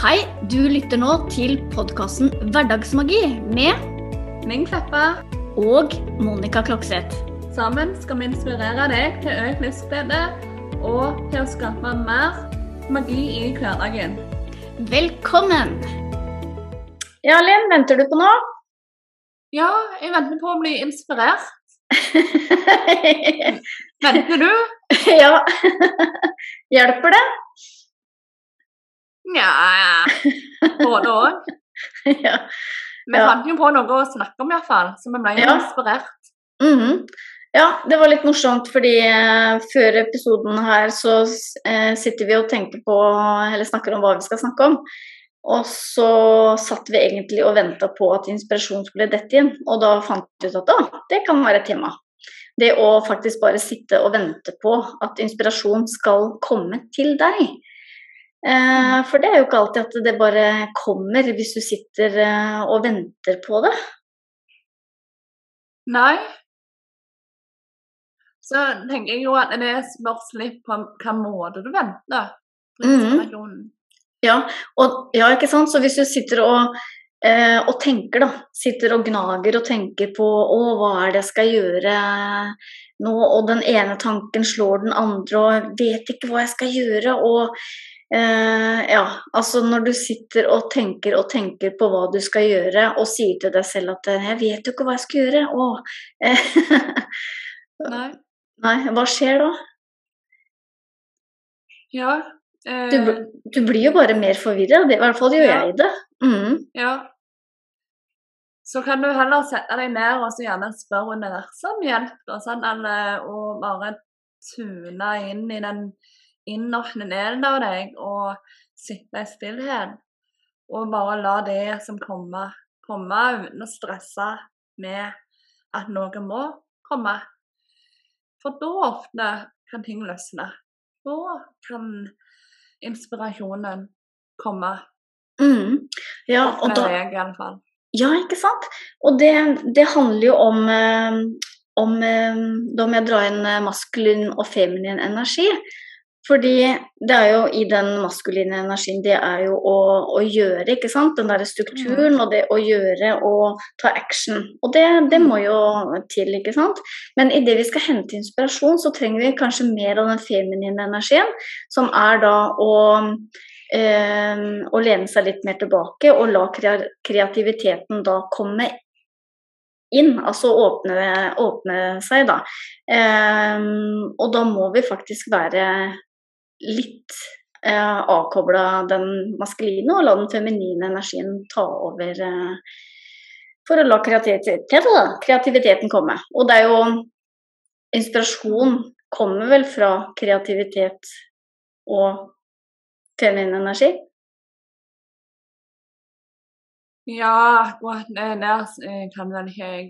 Hei, du lytter nå til podkasten Hverdagsmagi med Ming Kleppa. og Monica Klokseth. Sammen skal vi inspirere deg til økt livsglede og til å skape mer magi i hverdagen. Velkommen! Ja, Linn, venter du på noe? Ja, jeg venter på å bli inspirert. Venter du? ja. Hjelper det? Nja Både òg. ja. Vi Ja. fant jo på noe å snakke om, iallfall, så vi ble jo Ja. inspirert. Mhm. ja, det var litt morsomt, fordi eh, før episoden her så eh, sitter vi og tenker på, eller snakker om hva vi skal snakke om. Og så satt vi egentlig og venta på at inspirasjon skulle dette inn, og da fant vi ut at å, det kan være et tema. Det å faktisk bare sitte og vente på at inspirasjon skal komme til deg. Eh, for det er jo ikke alltid at det bare kommer hvis du sitter eh, og venter på det. Nei. Så tenker jeg jo at det spørs litt på hvilken måte du venter Mhm. Ja, og, ja, ikke sant. Så hvis du sitter og, eh, og tenker, da. Sitter og gnager og tenker på å, hva er det jeg skal gjøre nå, og den ene tanken slår den andre, og vet ikke hva jeg skal gjøre, og eh, ja, altså når du sitter og tenker og tenker på hva du skal gjøre, og sier til deg selv at eh, 'jeg vet jo ikke hva jeg skal gjøre', å Nei. Nei, hva skjer da? Ja. Eh, Du, du blir jo bare mer forvirra, i hvert fall gjør Ja. jeg det. Mm. Ja. Så kan du heller sette deg ned og så gjerne spørre universet om hjelp, og sånn, eller og bare tune inn i den innerste delen av deg og sitte i stillhet. Og bare la det som kommer, komme uten å stresse med at noe må komme. For da ofte kan ting løsne. Da kan inspirasjonen komme. Mm. Ja, og da, jeg. Ja, ikke sant? Og det, det handler jo om, eh, om eh, Da må jeg dra inn eh, maskulin og feminin energi. Fordi det er jo i den maskuline energien, det er jo å, å gjøre, ikke sant. Den derre strukturen og det å gjøre og ta action. Og det, det må jo til, ikke sant. Men idet vi skal hente inspirasjon, så trenger vi kanskje mer av den feminine energien, som er da å eh, å lene seg litt mer tilbake og la kreativiteten da komme inn, altså åpne, åpne seg, da. Um, og da må vi faktisk være litt eh, avkobla den maskuline og la den feminine energien ta over eh, for å la kreativitet, da, kreativiteten komme. Og det er jo Inspirasjon kommer vel fra kreativitet og feminin energi? Ja, akkurat der eh, kan vel ikke jeg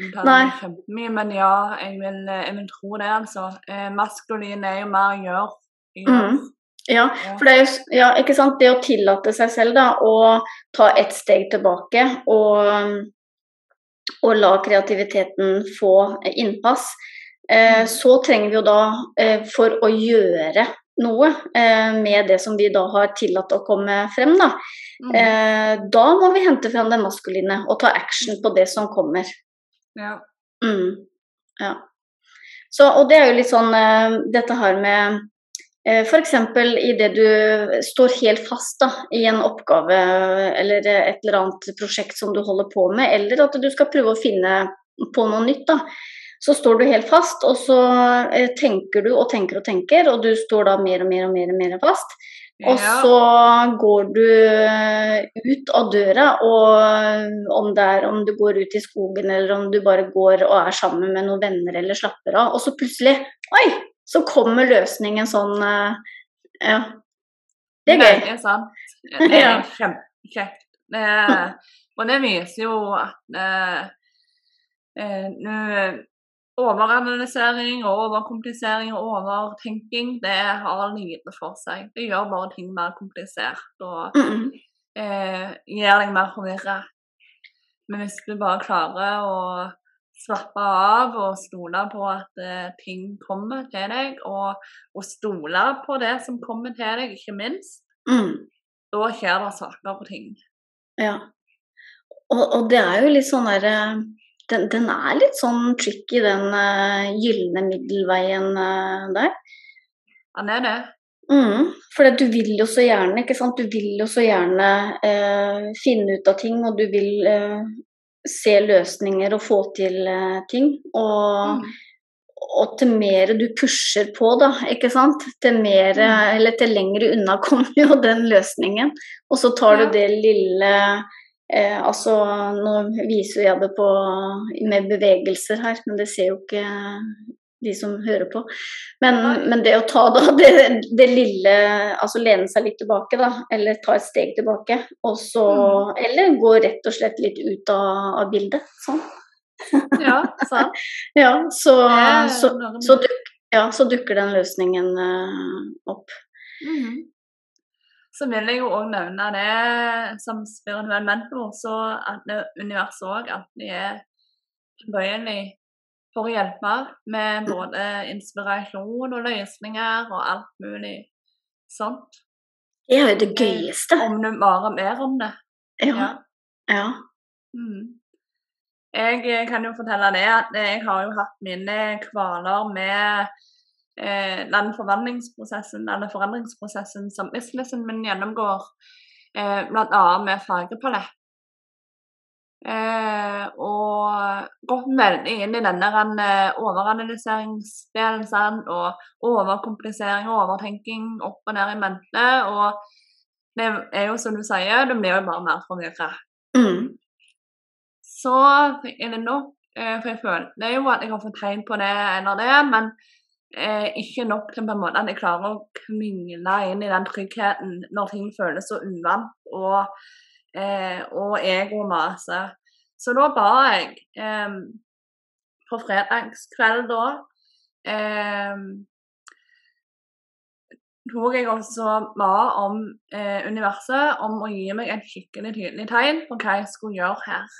mye kjempemye, men ja, jeg vil, eh, jeg vil tro det, altså. Eh, maskulin er jo mer gjør. Mm. Ja, Ja. for det er jo ja, ikke sant? det å tillate seg selv da, å ta ett steg tilbake og, og la kreativiteten få innpass, eh, Mm. så trenger vi jo da, eh, for å gjøre noe eh, med det som vi da har tillatt å komme frem, da, Mm. eh, da må vi hente frem det maskuline og ta action på det som kommer. ja. Mm, ja. Så, og det er jo litt sånn eh, dette her med F.eks. idet du står helt fast da, i en oppgave eller et eller annet prosjekt som du holder på med, eller at du skal prøve å finne på noe nytt. da, Så står du helt fast, og så eh, tenker du og tenker og tenker, og du står da mer og mer og mer, og mer fast. Og Ja. så går du eh, ut av døra, og om det er om du går ut i skogen eller om du bare går og er sammen med noen venner eller slapper av, og så plutselig Oi! Så kommer løsningen sånn eh, Ja. Det er gøy. Det er sant. Det er kjempekjekt. Og det viser jo at eh, eh, Overanalysering og overkomplisering og overtenking, det har lite for seg. Det gjør bare ting mer komplisert og Mm -mm. eh, gjør deg mer forvirra. Men hvis du bare klarer å slappe av og stole på at eh, ting kommer til deg, og, og stole på det som kommer til deg, ikke minst, Mm. da skjer det saker på ting. Ja. Og, og det er jo litt sånn derre den, den, er litt sånn tricky, den uh, gylne middelveien uh, der. Han er det. Mm, for du vil jo så gjerne, ikke sant. Du vil jo så gjerne uh, finne ut av ting, og du vil se løsninger og få til ting. Og, mm. og, til mer du pusher på, da, ikke sant, til mer mm. eller til lengre unna kommer jo den løsningen. Og så tar ja. du det lille Eh, altså, nå viser jeg det på, med bevegelser her, men det ser jo ikke de som hører på. Men, men det å ta da det, det, lille Altså lene seg litt tilbake, da. Eller ta et steg tilbake. Og så mm. Eller gå rett og slett litt ut av, av bildet. Sånn. Ja, sant. ja, så, så, så, duk, ja, så, dukker den løsningen uh, opp. Mm så vil jeg jo òg nevne det som spirituell mentor, så at universet òg alltid er tilbøyelig for å hjelpe med både inspirasjon og løsninger og alt mulig sånt. Det er jo det gøyeste. Om du bare mer om det. Ja. ja. Mm. Jeg kan jo fortelle det at jeg har jo hatt mine kvaler med eh, den forvandlingsprosessen, eller forandringsprosessen som businessen min gjennomgår, eh, bl.a. med fargepalett. Eh, og veldig inn i denne eh, overanalyseringsdelen og overkomplisering og overtenking opp og ned i mente. Og det er jo som du sier, du blir jo bare mer forvirra. Mm. Så er det nok, eh, for jeg føler jo at jeg har fått tegn på det eller det, men eh, ikke nok til på en måte at jeg klarer å kmingle inn i den tryggheten når ting føles så uvant og, eh, og ego maser. Så da ba jeg eh, på fredagskveld da eh, tok jeg også ba om eh, universet om å gi meg et skikkelig tydelig tegn på hva jeg skulle gjøre her.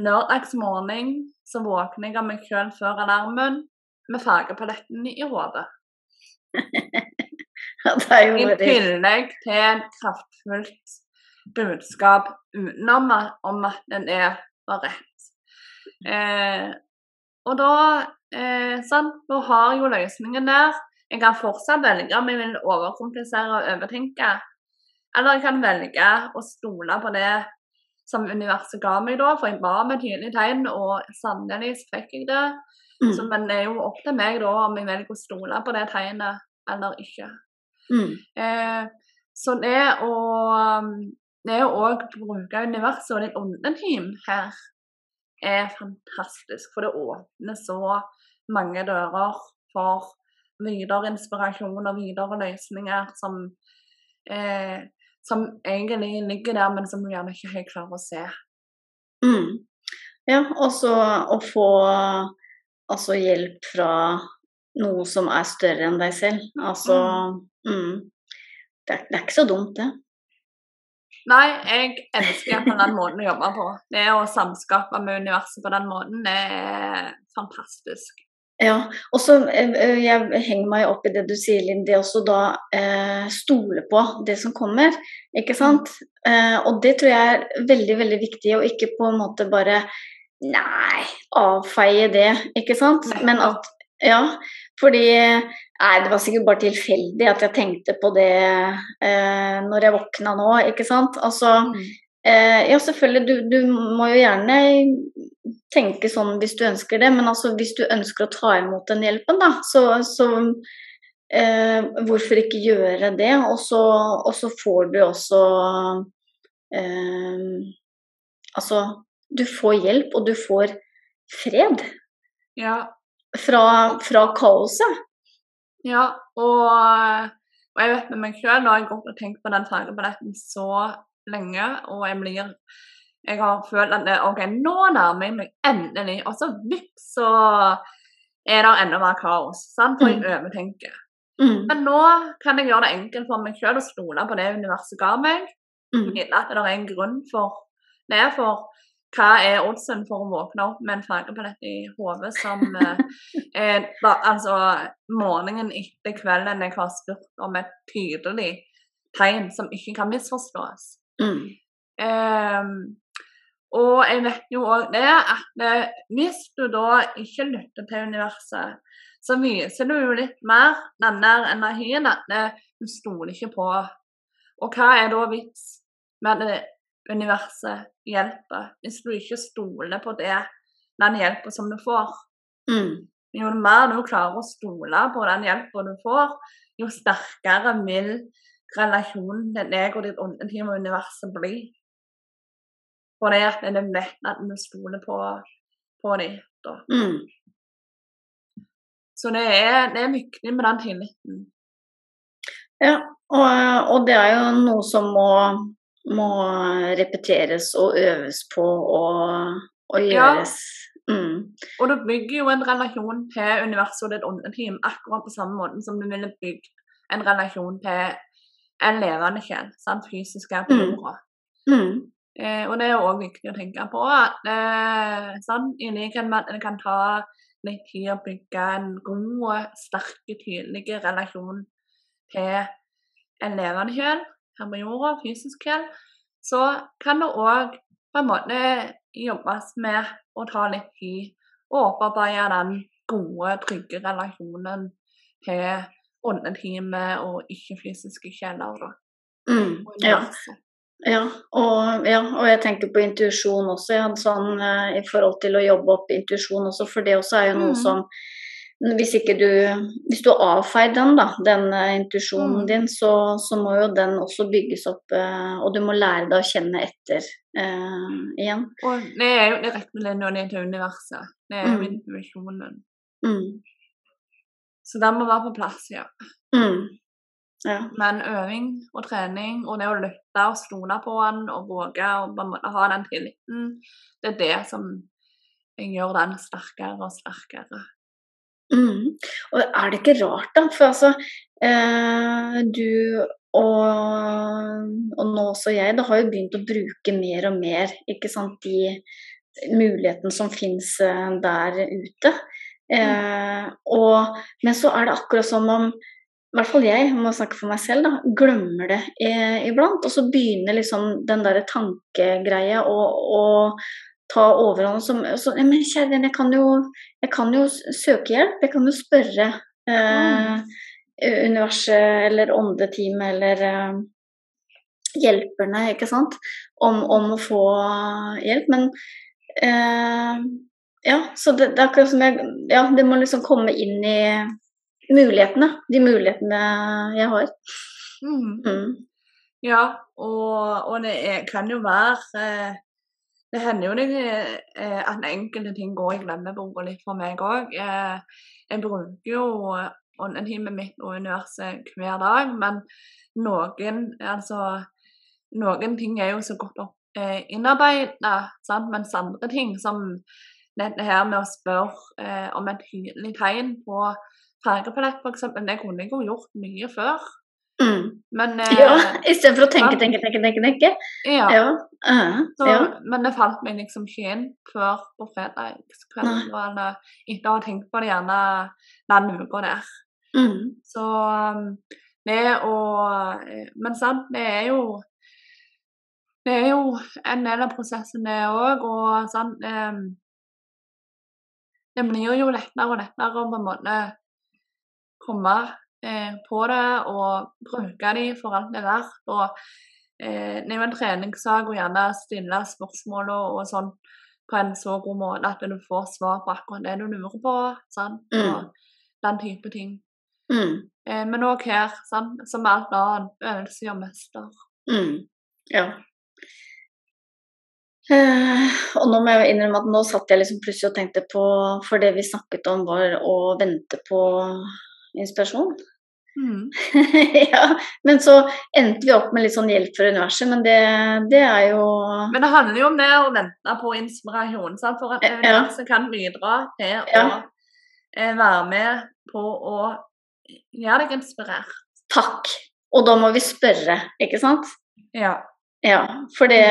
Lørdagsmorgen så våkner jeg av meg sjøl før alarmen med fargepaletten i hodet. I tillegg til et kraftfullt budskap utenom om at den er var rett. Eh, og da eh, sant, Nå har jo løsningen der. Jeg kan fortsatt velge om jeg vil overkomplisere og overtenke. Eller jeg kan velge å stole på det som universet ga meg da, for jeg ba med tydelige tegn, og sannelig fikk jeg det. Mm. Så, men det er jo opp til meg da om jeg velger å stole på det tegnet eller ikke. Mm. Eh, så det å det å òg bruke universet og ditt åndeteam her er fantastisk. For det åpner så mange dører for videre inspirasjon og videre løsninger som, eh, som egentlig ligger der, men som du gjerne ikke helt klarer å se. Mm. Ja, og så å få altså hjelp fra noe som er større enn deg selv. Altså mm. Mm, det, er, det, er, ikke så dumt, det. Nei, jeg elsker på den måten å jobbe på. Det å samskape med universet på den måten, er fantastisk. Ja, og så eh, eh, jeg henger meg opp i det du sier, Linn. Det også da eh, stole på det som kommer, ikke sant. Eh, og det tror jeg er veldig, veldig viktig, og ikke på en måte bare Nei, avfeie det, ikke sant. Men at Ja, fordi Nei, det var sikkert bare tilfeldig at jeg tenkte på det eh, når jeg våkna nå, ikke sant. Altså mm. eh, Ja, selvfølgelig, du, du, må jo gjerne tenke sånn hvis du ønsker det, men altså hvis du ønsker å ta imot den hjelpen, da, så, så eh, hvorfor ikke gjøre det? Og så, og så får du også eh, Altså du får hjelp, og du får fred. Ja. Fra, fra kaoset. Ja, og, og, jeg vet med meg nå har jeg gått og tenkt på den fargeballetten så lenge, og jeg blir Jeg har følt at det, OK, nå nærmer jeg meg endelig, og så vips, så er det enda mer kaos. Sant? For jeg mm. overtenker. Mm. Men nå kan jeg gjøre det enkelt for meg sjøl å stole på det universet ga meg. Mm. At det er en grunn for det. For hva er oddsen for å våkne opp med en fargepalett i hodet som eh, altså morgenen etter kvelden jeg har spurt om et tydelig tegn som ikke kan misforstås. Mm. Ehm, og jeg vet jo òg det at eh, hvis du da ikke lytter til universet, så viser du jo litt mer den der energien at eh, du stoler ikke på. Og hva er da vits med at eh, universet hjelper, hvis du ikke stoler på det, den hjelpen som du får? Mm. Jo mer du klarer å stole på den hjelpen du får, jo sterkere vil relasjonen til deg og ditt åndeteam og universet bli. For det at en vet at vi stoler på, på dem. Mm. Så det er, det er viktig med den tilliten. Ja, og, og det er jo noe som må, må repeteres og øves på og, og Ja. Mm. Og du bygger jo en relasjon til universet og ditt åndeteam akkurat på samme måte som du ville bygd en relasjon til en levende sjel, sant? fysisk her på Mm. jorda. Mm. Eh, og det er òg viktig å tenke på. at eh, sånn, I likhet med at det kan ta litt tid å bygge en god, sterk, tydelig relasjon til en levende sjel her fysisk sjel, så kan det òg på en måte jobbes med å ta litt tid og opparbeide den gode, trygge relasjonen til åndeteamet og ikke-fysiske kjeller. Mm. Ja. Ja, og, ja, og jeg tenker på intuisjon også, ja, sånn, eh, i forhold til å jobbe opp intuisjon også, for det også er jo noe Mm. som hvis du Hvis du har avfeid den, da, den eh, intuisjonen Mm. din, så, så må jo den også bygges opp, eh, og du må lære deg å kjenne etter uh, igjen. Og det er jo direktelinjen til universet. Det er jo Mm. intuisjonen. Mm. Så den må være på plass, ja. Mm. Ja. Men øving og trening og det å lytte og stole på den og våge å ha den tilliten, det er det som gjør den sterkere og sterkere. Mm. Og er det ikke rart, da? For altså, eh, du og, og nå også jeg, da har jo begynt å bruke mer og mer ikke sant, de mulighetene som finnes eh, der ute. Eh, og, men så er det akkurat som om i hvert fall jeg, må snakke for meg selv, da, glemmer det eh, iblant. Og så begynner liksom den der tankegreia å ta overhånd. Som, så, «Ja, men kjære venn, jeg jeg kan jo søke hjelp. Jeg kan jo spørre eh, universet eller åndeteamet eller eh, hjelperne, ikke sant, om, om å få hjelp. Men eh, ja, så det, det er akkurat som jeg Ja, det må liksom komme inn i mulighetene. De mulighetene jeg har. Mm. Mm. Ja, og, og det kan jo være eh, Det hender jo det, eh, at enkelte ting går i glemmeboka litt for meg òg. Eh, jeg bruker jo åndetimet mitt og universet hver dag, men noen altså noen ting er jo så godt opp, eh, innarbeida, mens andre ting, som dette her med å spørre eh, om et tydelig tegn på fargepalett, f.eks., det kunne jeg jo gjort mye før. Mm. Men eh, Ja, istedenfor å tenke, tenke, tenke, tenke. tenke. ja. Ja. eh, Så, ja. Men det falt meg liksom ikke inn før på eller Etter å ha tenkt på det gjerne den uka der. Mm. Så um, det å eh, Men sant, det er jo Det er jo en del av prosessen, det òg. Og sant eh, Det blir jo lettere og lettere å på en måte komme eh, på det og bruke de for alt det er verdt. Og eh, det er treningssak og gjerne stille spørsmål og, og sånn på en så god måte at du får svar på akkurat det du lurer på. Sant? Mm. Og den type ting. Mm. Eh, men òg her, sant? som alt annet, øvelse gjør mester. Mm. Ja. Uh, og nå må jeg innrømme at nå satt jeg liksom plutselig og tenkte på For det vi snakket om var å vente på inspirasjon. Mm. ja, men så endte vi opp med litt sånn hjelp fra universet, men det, det er jo Men det handler jo om det å vente på inspirasjon, sant? for at Ja. som kan bidra til Ja. å eh, være med på å gjøre deg inspirert. Takk! Og da må vi spørre, ikke sant? Ja. Ja, for det,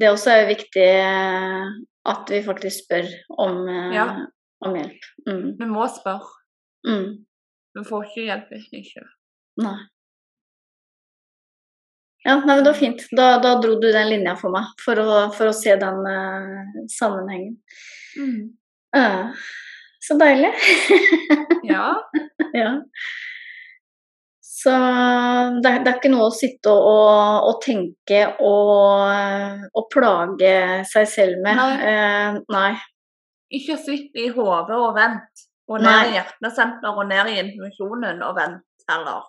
det også er viktig eh, at vi faktisk spør om, eh, om hjelp. Mm. Vi må spørre. Mm. Du får ikke hjelp hvis ikke. Nei. Ja, nei, men det var fint. Da, da dro du den linja for meg, for å, for å se den uh, sammenhengen. Mm. Uh, så deilig. Ja. ja. Så det, det, er ikke noe å sitte og, og, og tenke og, og, plage seg selv med. Nei. Uh, nei. Ikke sitt i hodet og vent, og ned i hjertesenter og ned i intuisjonen og vent heller.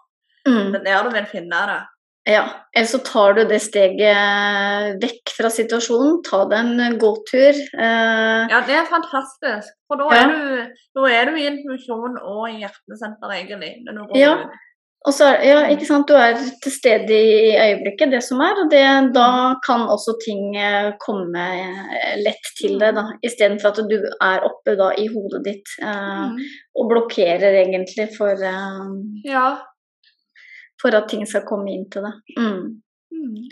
Mm. Det er der du vil finne det. Ja, eller så tar du det steget vekk fra situasjonen. Ta deg en gåtur. Eh, Ja, det er fantastisk. For da, Ja. er, du, da er du i intuisjon og i hjertesenter, egentlig. Når du går Ja. ut. Og så ja, ikke sant, du er til stede i øyeblikket, det som er. Og det, da kan også ting eh, komme eh, lett til deg. Istedenfor at du er oppe da i hodet ditt eh, Mm. og blokkerer egentlig for, eh, Ja. for at ting skal komme inn til deg. Mm. Mm.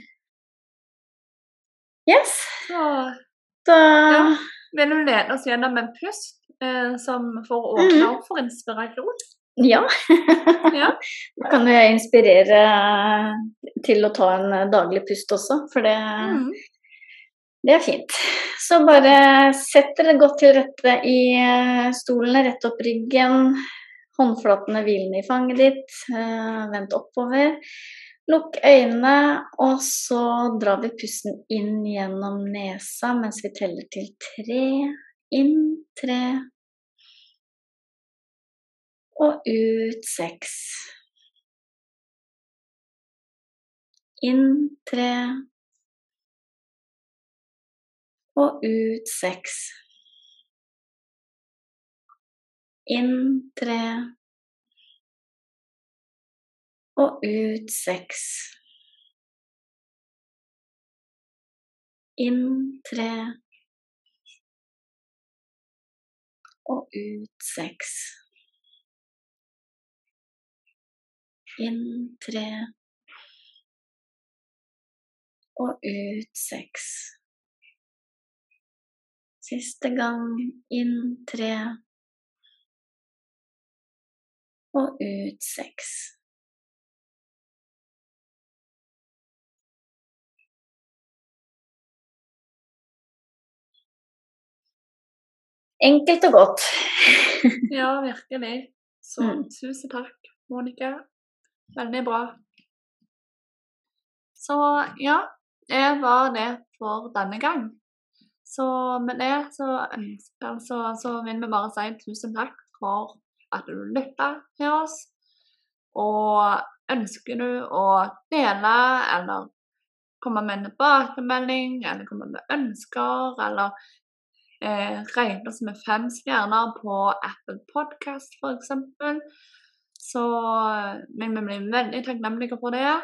Yes. Så Da Ja. vil du lede oss gjennom en pust eh, som får åpne Mhm. opp for inspirasjon? Ja. Ja. Kan jo jeg inspirere til å ta en daglig pust også, for det, Mm. det er fint. Så bare sett dere godt til rette i eh, stolene, rett opp ryggen, håndflatene hvilende i fanget ditt, vendt oppover. Lukk øynene, og så drar vi pusten inn gjennom nesa mens vi teller til tre. Inn tre. Og ut seks. Inn tre. Og ut seks. Inn tre. Og ut seks. Inn tre. Og ut seks. Inn tre. Og ut seks. Siste gang inn tre. Og ut seks. Enkelt og godt. ja, virkelig. Så Mm. tusen takk, Monica. Veldig bra. Så ja, det var det for denne gang. Så med det så, altså, så vil vi bare si tusen takk for at du lytta til oss. Og ønsker du å dele eller komme med en tilbakemelding, eller komme med ønsker, eller eh, regne oss med fem stjerner på Apple Podcast f.eks., så men vi blir veldig takknemlige for det.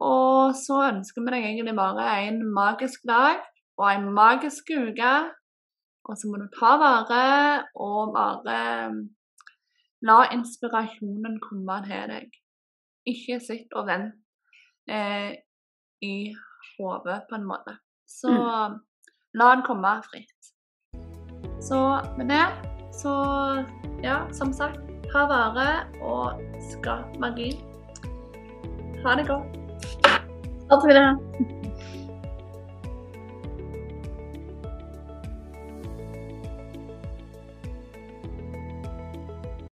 Og så ønsker vi deg egentlig bare en magisk dag og en magisk uke. Og så må du ta vare og bare la inspirasjonen komme til deg. Ikke sitt og vent eh, i hodet, på en måte. Så la den komme fritt. Så med det, så ja, som sagt, ta vare og skap magi. Ha det godt. Ha det bra.